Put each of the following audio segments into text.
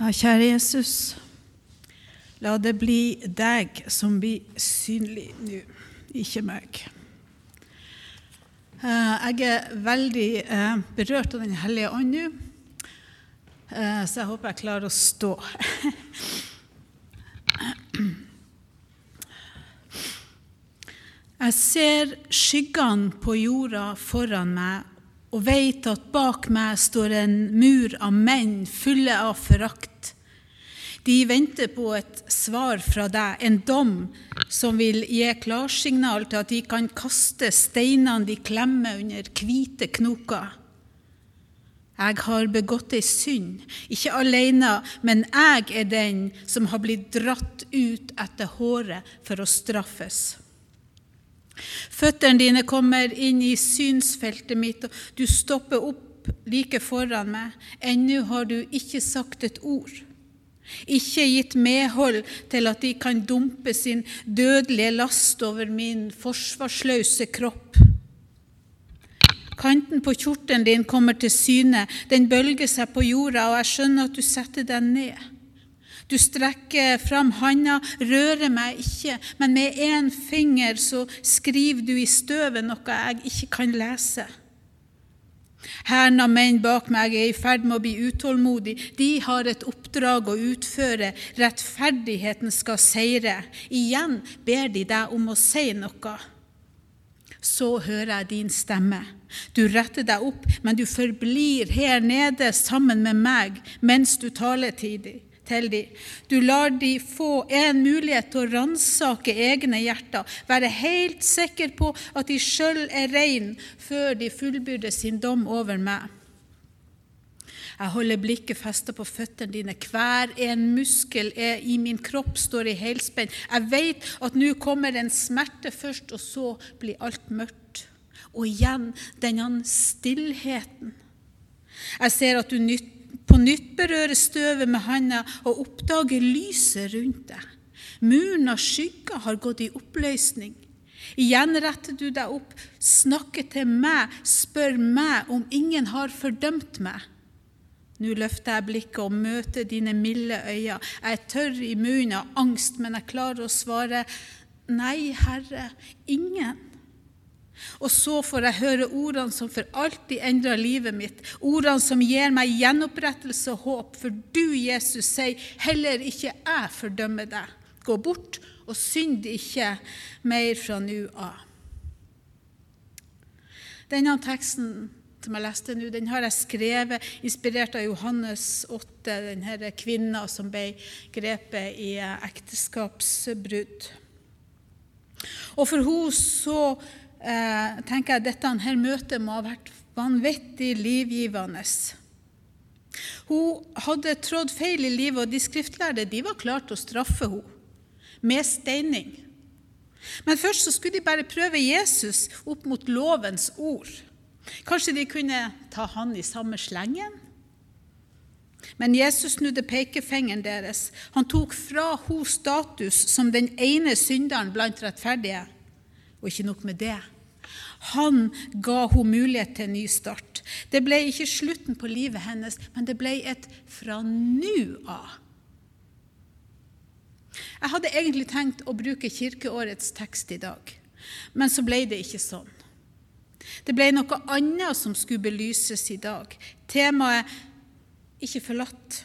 Ja, kjære Jesus, la det bli deg som blir synlig nå, ikke meg. Eh, jeg er veldig eh, berørt av Den hellige ånd nå, eh, så jeg håper jeg klarer å stå. Jeg ser skyggene på jorda foran meg og vet at bak meg står en mur av menn fulle av forakt. De venter på et svar fra deg, en dom som vil gi klarsignal til at de kan kaste steinene de klemmer under hvite knoker. Jeg har begått ei synd, ikke alene, men jeg er den som har blitt dratt ut etter håret for å straffes. Føttene dine kommer inn i synsfeltet mitt, og du stopper opp like foran meg. Ennå har du ikke sagt et ord. Ikke gitt medhold til at de kan dumpe sin dødelige last over min forsvarsløse kropp. Kanten på kjortelen din kommer til syne, den bølger seg på jorda, og jeg skjønner at du setter deg ned. Du strekker fram handa, rører meg ikke, men med én finger så skriver du i støvet noe jeg ikke kan lese. Hæren av menn bak meg er i ferd med å bli utålmodig. De har et oppdrag å utføre. Rettferdigheten skal seire. Igjen ber de deg om å si noe. Så hører jeg din stemme. Du retter deg opp, men du forblir her nede sammen med meg mens du taler dem til dem. Du lar dem få en mulighet til å ransake egne hjerter, være helt sikker på at de sjøl er rein før de fullbyrder sin dom over meg. Jeg holder blikket festet på føttene dine. Hver en muskel i min kropp står i helspenn. Jeg vet at nå kommer en smerte først, og så blir alt mørkt. Og igjen denne stillheten. Jeg ser at du nytter på nytt berøre støvet med handa og oppdage lyset rundt deg. Muren av skygger har gått i oppløsning. Igjen retter du deg opp, snakker til meg, spør meg om ingen har fordømt meg. Nå løfter jeg blikket og møter dine milde øyne. Jeg er tørr i munnen av angst, men jeg klarer å svare nei, Herre, ingen. Og så får jeg høre ordene som for alltid endrer livet mitt, ordene som gir meg gjenopprettelse og håp, for du, Jesus, sier heller ikke jeg fordømmer deg. Gå bort og synd ikke mer fra nå av. Denne teksten som jeg leste nå, den har jeg skrevet inspirert av Johannes 8, denne kvinna som ble grepet i ekteskapsbrudd. Og for henne så eh, tenker jeg dette her møtet må ha vært vanvittig livgivende. Hun hadde trådt feil i livet, og de skriftlærde de var klare til å straffe henne med steining. Men først så skulle de bare prøve Jesus opp mot lovens ord. Kanskje de kunne ta han i samme slengen? Men Jesus snudde pekefingeren deres. Han tok fra henne status som den ene synderen blant rettferdige. Og ikke nok med det. Han ga henne mulighet til en ny start. Det ble ikke slutten på livet hennes, men det ble et fra nå av. Jeg hadde egentlig tenkt å bruke kirkeårets tekst i dag, men så ble det ikke sånn. Det ble noe annet som skulle belyses i dag. Temaet 'ikke forlatt'.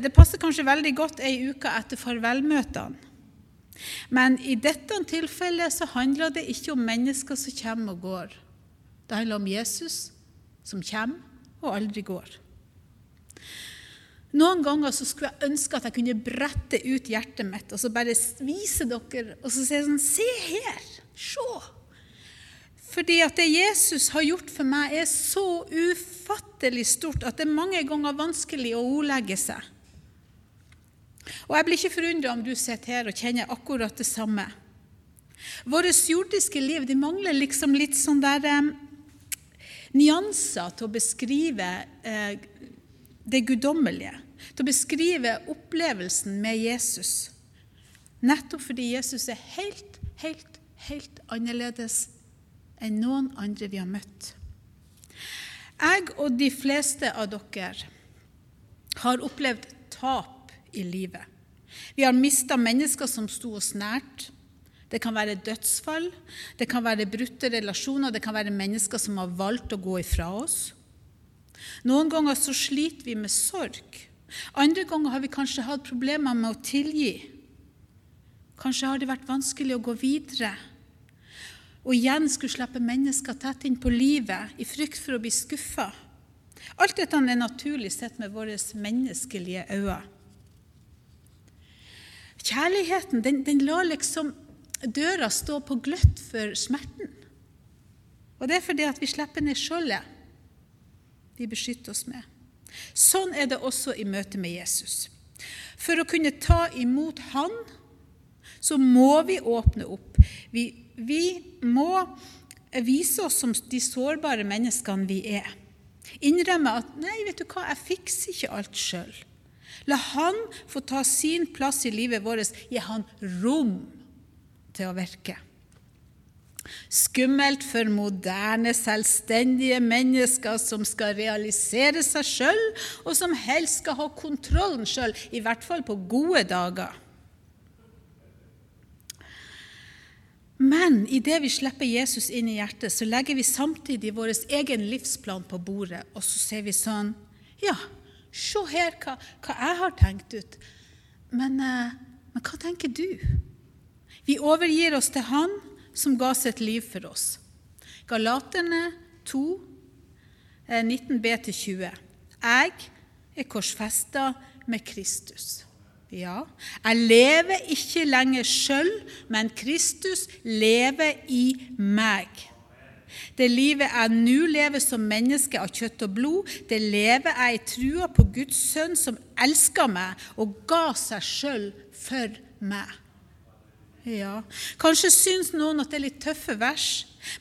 Det passer kanskje veldig godt ei uke etter farvelmøtene. Men i dette tilfellet så handler det ikke om mennesker som kommer og går. Det handler om Jesus som kommer og aldri går. Noen ganger så skulle jeg ønske at jeg kunne brette ut hjertet mitt og så bare vise dere og så si sånn Se her! Se! Fordi at det Jesus har gjort for meg, er så ufattelig stort at det er mange ganger vanskelig å ordlegge seg. Og jeg blir ikke forundra om du sitter her og kjenner akkurat det samme. Våre jordiske liv de mangler liksom litt sånn der eh, nyanser til å beskrive eh, det guddommelige. Til å beskrive opplevelsen med Jesus. Nettopp fordi Jesus er helt, helt, helt annerledes enn noen andre vi har møtt. Jeg og de fleste av dere har opplevd tap i livet. Vi har mista mennesker som sto oss nært. Det kan være dødsfall, det kan være brutte relasjoner, det kan være mennesker som har valgt å gå ifra oss. Noen ganger så sliter vi med sorg. Andre ganger har vi kanskje hatt problemer med å tilgi. Kanskje har det vært vanskelig å gå videre. Og igjen skulle slippe mennesker tett inn på livet i frykt for å bli skuffa. Alt dette er naturlig sett med våre menneskelige øyne. Kjærligheten den, den lar liksom døra stå på gløtt for smerten. Og det er fordi at vi slipper ned skjoldet vi beskytter oss med. Sånn er det også i møte med Jesus. For å kunne ta imot Han, så må vi åpne opp. Vi, vi må vise oss som de sårbare menneskene vi er. Innrømme at 'nei, vet du hva, jeg fikser ikke alt sjøl'. La Han få ta sin plass i livet vårt. Gi Han rom til å virke. Skummelt for moderne, selvstendige mennesker som skal realisere seg sjøl, og som helst skal ha kontrollen sjøl, i hvert fall på gode dager. Men idet vi slipper Jesus inn i hjertet, så legger vi samtidig vår egen livsplan på bordet, og så sier vi sånn Ja, se her hva, hva jeg har tenkt ut. Men, eh, men hva tenker du? Vi overgir oss til Han som ga sitt liv for oss. Galaterne 2, 19b-20. Eh, jeg er korsfesta med Kristus. Ja, jeg lever ikke lenger sjøl, men Kristus lever i meg. Det livet jeg nå lever som menneske av kjøtt og blod, det lever jeg i trua på Guds sønn som elsker meg og ga seg sjøl for meg. Ja, Kanskje syns noen at det er litt tøffe vers,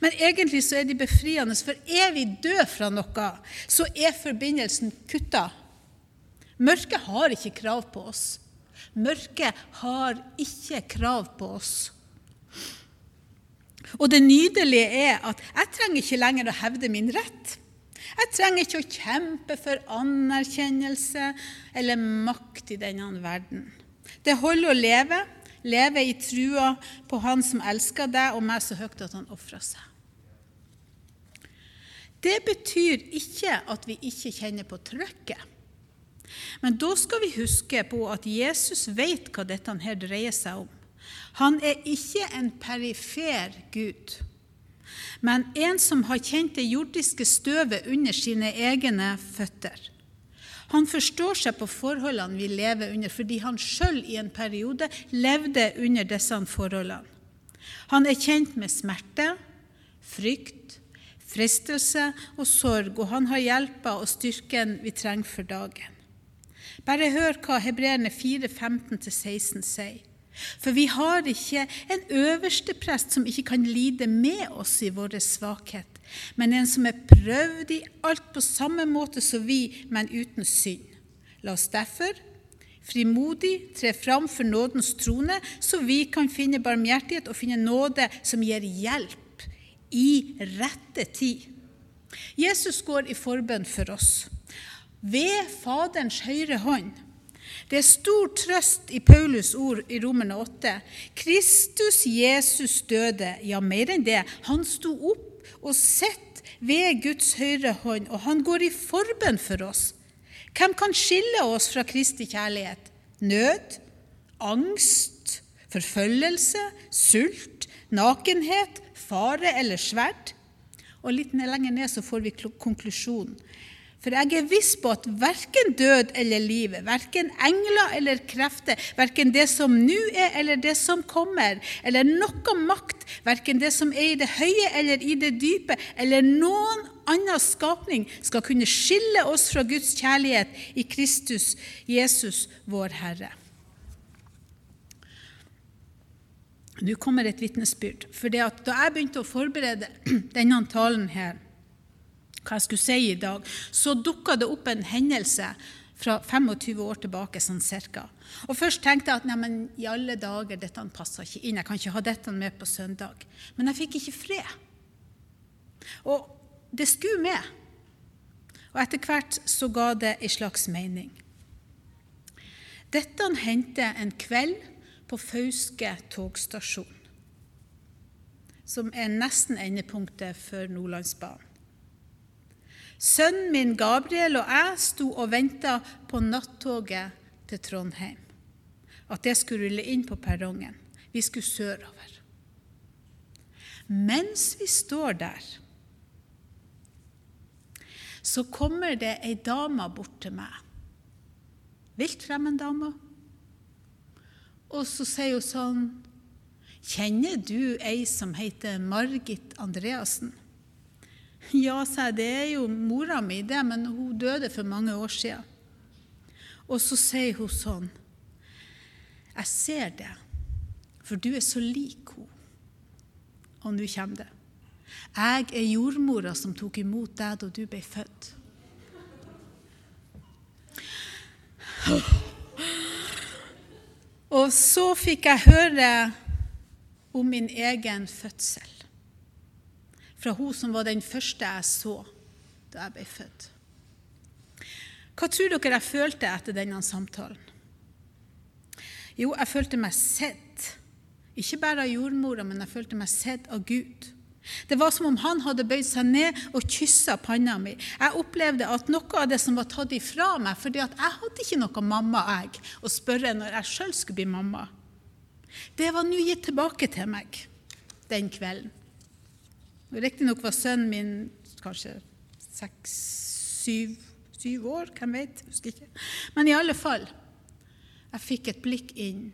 men egentlig så er de befriende. For er vi døde fra noe, så er forbindelsen kutta. Mørket har ikke krav på oss. Mørket har ikke krav på oss. Og det nydelige er at jeg trenger ikke lenger å hevde min rett. Jeg trenger ikke å kjempe for anerkjennelse eller makt i denne verden. Det holder å leve leve i trua på Han som elsker deg og meg så høyt at han ofra seg. Det betyr ikke at vi ikke kjenner på trøkket. Men da skal vi huske på at Jesus vet hva dette her dreier seg om. Han er ikke en perifer Gud, men en som har kjent det jordiske støvet under sine egne føtter. Han forstår seg på forholdene vi lever under, fordi han sjøl i en periode levde under disse forholdene. Han er kjent med smerte, frykt, fristelse og sorg, og han har hjelpa og styrken vi trenger for dagen. Bare hør hva Hebreerne 4, 15-16 sier. For vi har ikke en øverste prest som ikke kan lide med oss i vår svakhet, men en som er prøvd i alt på samme måte som vi, men uten synd. La oss derfor frimodig tre fram for nådens trone, så vi kan finne barmhjertighet og finne nåde som gir hjelp i rette tid. Jesus går i forbønn for oss. Ved Faderens høyre hånd. Det er stor trøst i Paulus ord i Romerne 8. Kristus Jesus døde, ja, mer enn det. Han sto opp og sitter ved Guds høyre hånd, og han går i forbønn for oss. Hvem kan skille oss fra Kristi kjærlighet? Nød, angst, forfølgelse, sult, nakenhet, fare eller sverd? Og litt lenger ned så får vi konklusjonen. For jeg er viss på at verken død eller livet, verken engler eller krefter, verken det som nå er eller det som kommer, eller noe makt, verken det som er i det høye eller i det dype, eller noen annen skapning, skal kunne skille oss fra Guds kjærlighet i Kristus Jesus, vår Herre. Nå kommer et vitnesbyrd. For da jeg begynte å forberede denne talen her, hva jeg skulle si i dag, så dukka det opp en hendelse fra 25 år tilbake. sånn cirka. Og Først tenkte jeg at neimen, i alle dager, dette passer ikke inn. Jeg kan ikke ha dette med på søndag. Men jeg fikk ikke fred. Og det skulle med. Og etter hvert så ga det en slags mening. Dette hendte en kveld på Fauske togstasjon, som er nesten endepunktet for Nordlandsbanen. Sønnen min Gabriel og jeg sto og venta på nattoget til Trondheim. At det skulle rulle inn på perrongen. Vi skulle sørover. Mens vi står der, så kommer det ei dame bort til meg. Vilt fremmed dame. Og så sier hun sånn Kjenner du ei som heter Margit Andreassen? Ja, sa jeg, det er jo mora mi, det, men hun døde for mange år siden. Og så sier hun sånn Jeg ser det, for du er så lik henne. Og nå kommer det. Jeg er jordmora som tok imot deg da du ble født. Og så fikk jeg høre om min egen fødsel. Fra hun som var den første jeg så da jeg ble født. Hva tror dere jeg følte etter denne samtalen? Jo, jeg følte meg sett. Ikke bare av jordmora, men jeg følte meg sett av Gud. Det var som om han hadde bøyd seg ned og kyssa panna mi. Jeg opplevde at noe av det som var tatt ifra meg fordi at jeg hadde ikke noe mamma jeg, å spørre når jeg sjøl skulle bli mamma, det var nå gitt tilbake til meg den kvelden. Riktignok var sønnen min kanskje seks, syv, år, hvem vet, husker ikke. Men i alle fall, jeg fikk et blikk inn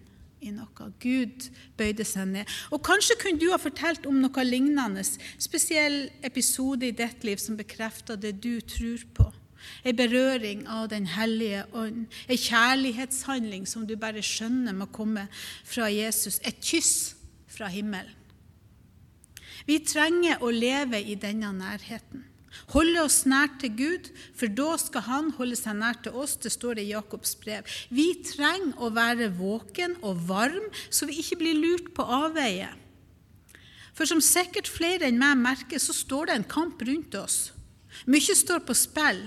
i noe. Gud bøyde seg ned. Og Kanskje kunne du ha fortalt om noe lignende, spesiell episode i ditt liv som bekrefter det du tror på. En berøring av Den hellige ånd. En kjærlighetshandling som du bare skjønner må komme fra Jesus. Et kyss fra himmelen. Vi trenger å leve i denne nærheten. Holde oss nær til Gud, for da skal Han holde seg nær til oss. Det står det i Jakobs brev. Vi trenger å være våken og varm, så vi ikke blir lurt på avveie. For som sikkert flere enn meg merker, så står det en kamp rundt oss. Mye står på spill.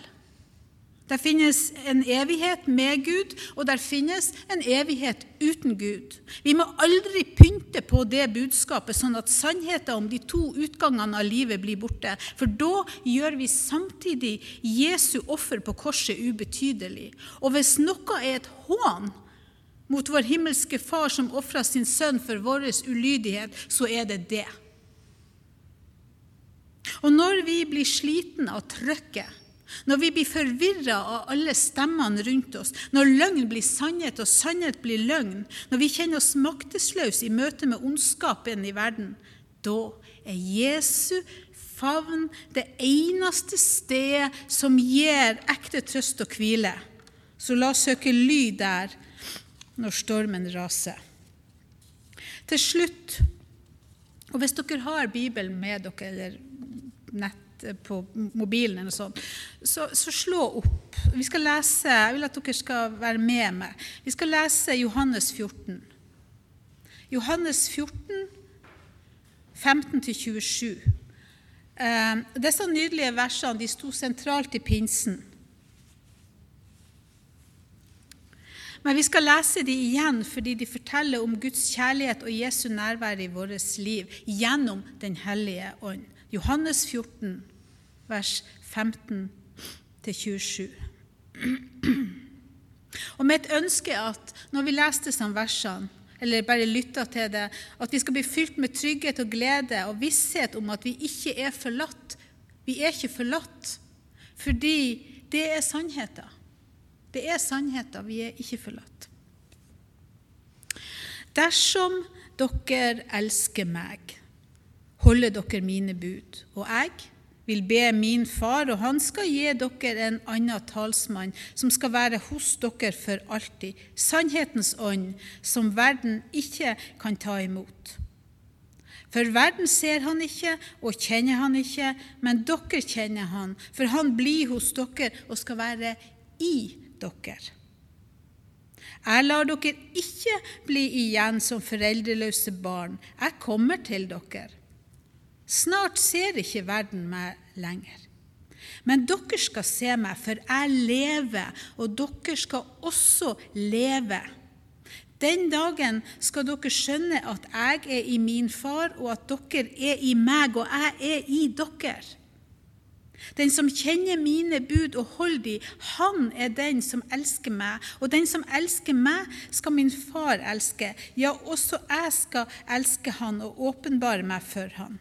Det finnes en evighet med Gud, og der finnes en evighet uten Gud. Vi må aldri pynte på det budskapet, sånn at sannheten om de to utgangene av livet blir borte. For da gjør vi samtidig Jesu offer på korset ubetydelig. Og hvis noe er et hån mot vår himmelske Far som ofra sin sønn for vår ulydighet, så er det det. Og når vi blir sliten av trøkket, når vi blir forvirra av alle stemmene rundt oss, når løgn blir sannhet og sannhet blir løgn, når vi kjenner oss maktesløse i møte med ondskapen i verden, da er Jesu favn det eneste stedet som gir ekte trøst og hvile. Så la oss søke ly der når stormen raser. Til slutt, og hvis dere har Bibelen med dere, eller nett Eh, på mobilen, eller sånn, så, så, slå opp. Vi skal lese, Jeg vil at dere skal være med meg. Vi skal lese Johannes 14. Johannes 14, 15-27. Eh, disse nydelige versene de sto sentralt i pinsen. Men vi skal lese de igjen fordi de forteller om Guds kjærlighet og Jesu nærvær i vårt liv gjennom Den hellige ånd. Johannes 14, vers 15-27. Og mitt ønske er at når vi leser disse versene, eller bare lytter til det, at vi skal bli fylt med trygghet og glede og visshet om at vi ikke er forlatt. Vi er ikke forlatt, fordi det er sannheten. Det er sannheten. Vi er ikke forlatt. Dersom dere elsker meg, holder dere mine bud, og jeg vil be min far, og han skal gi dere en annen talsmann, som skal være hos dere for alltid, sannhetens ånd, som verden ikke kan ta imot. For verden ser han ikke og kjenner han ikke, men dere kjenner han, for han blir hos dere og skal være i dere. Jeg lar dere ikke bli igjen som foreldreløse barn. Jeg kommer til dere. Snart ser ikke verden meg lenger. Men dere skal se meg, for jeg lever, og dere skal også leve. Den dagen skal dere skjønne at jeg er i min far, og at dere er i meg, og jeg er i dere. Den som kjenner mine bud og holder de, han er den som elsker meg. Og den som elsker meg, skal min far elske. Ja, også jeg skal elske han og åpenbare meg for han.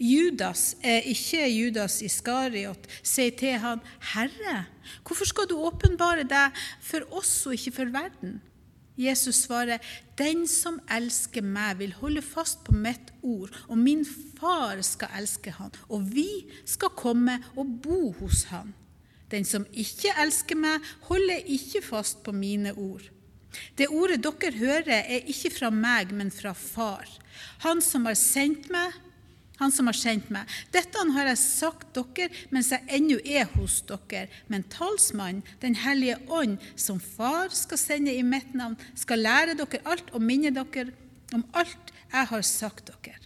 Judas, er ikke Judas Iskariot, sier til han, 'Herre, hvorfor skal du åpenbare deg for oss og ikke for verden?' Jesus svarer, 'Den som elsker meg, vil holde fast på mitt ord, og min far skal elske han, og vi skal komme og bo hos han.' Den som ikke elsker meg, holder ikke fast på mine ord. Det ordet dere hører, er ikke fra meg, men fra Far. Han som har sendt meg, han som har sendt meg. Dette har jeg sagt dere mens jeg ennå er hos dere. Men talsmannen, Den hellige ånd, som Far skal sende i mitt navn, skal lære dere alt og minne dere om alt jeg har sagt dere.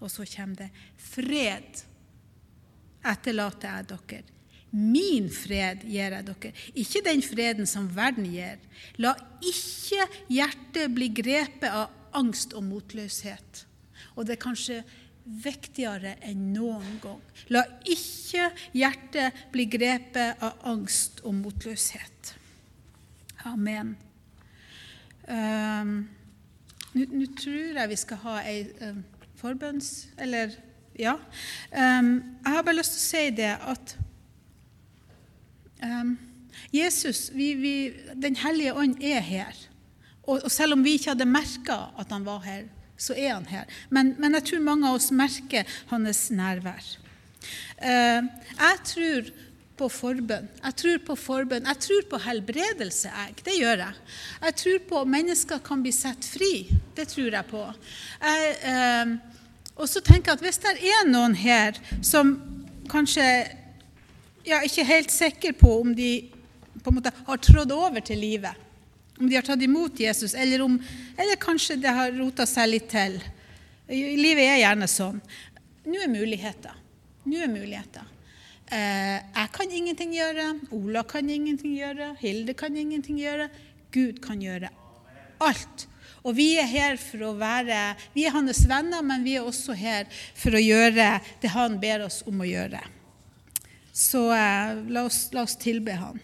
Og så kommer det fred etterlater jeg dere. Min fred gir jeg dere, ikke den freden som verden gir. La ikke hjertet bli grepet av angst og motløshet. Og det er kanskje viktigere enn noen gang. La ikke hjertet bli grepet av angst og motløshet. Amen. Um, Nå tror jeg vi skal ha ei um, forbønns... Eller ja. Um, jeg har bare lyst til å si det at Jesus, vi, vi, Den hellige ånd, er her. Og, og selv om vi ikke hadde merka at han var her, så er han her. Men, men, jeg tror mange av oss merker hans nærvær. Uh, jeg tror på forbønn. Jeg tror på forbønn. Jeg tror på helbredelse. Jeg. Det gjør jeg. Jeg tror på at mennesker kan bli satt fri. Det tror jeg på. Jeg, eh, og så tenker jeg at hvis det er noen her som kanskje ja, ikke helt sikker på om de på en måte har trådt over til livet om de har tatt imot Jesus, eller, om, eller kanskje det har rota seg litt til. Livet er gjerne sånn. Nå er muligheter. Nå er muligheter. Eh, jeg kan ingenting gjøre. Ola kan ingenting gjøre. Hilde kan ingenting gjøre. Gud kan gjøre alt. Og vi er her for å være Vi er hans venner, men vi er også her for å gjøre det han ber oss om å gjøre. Så eh, la, oss, la oss tilbe han.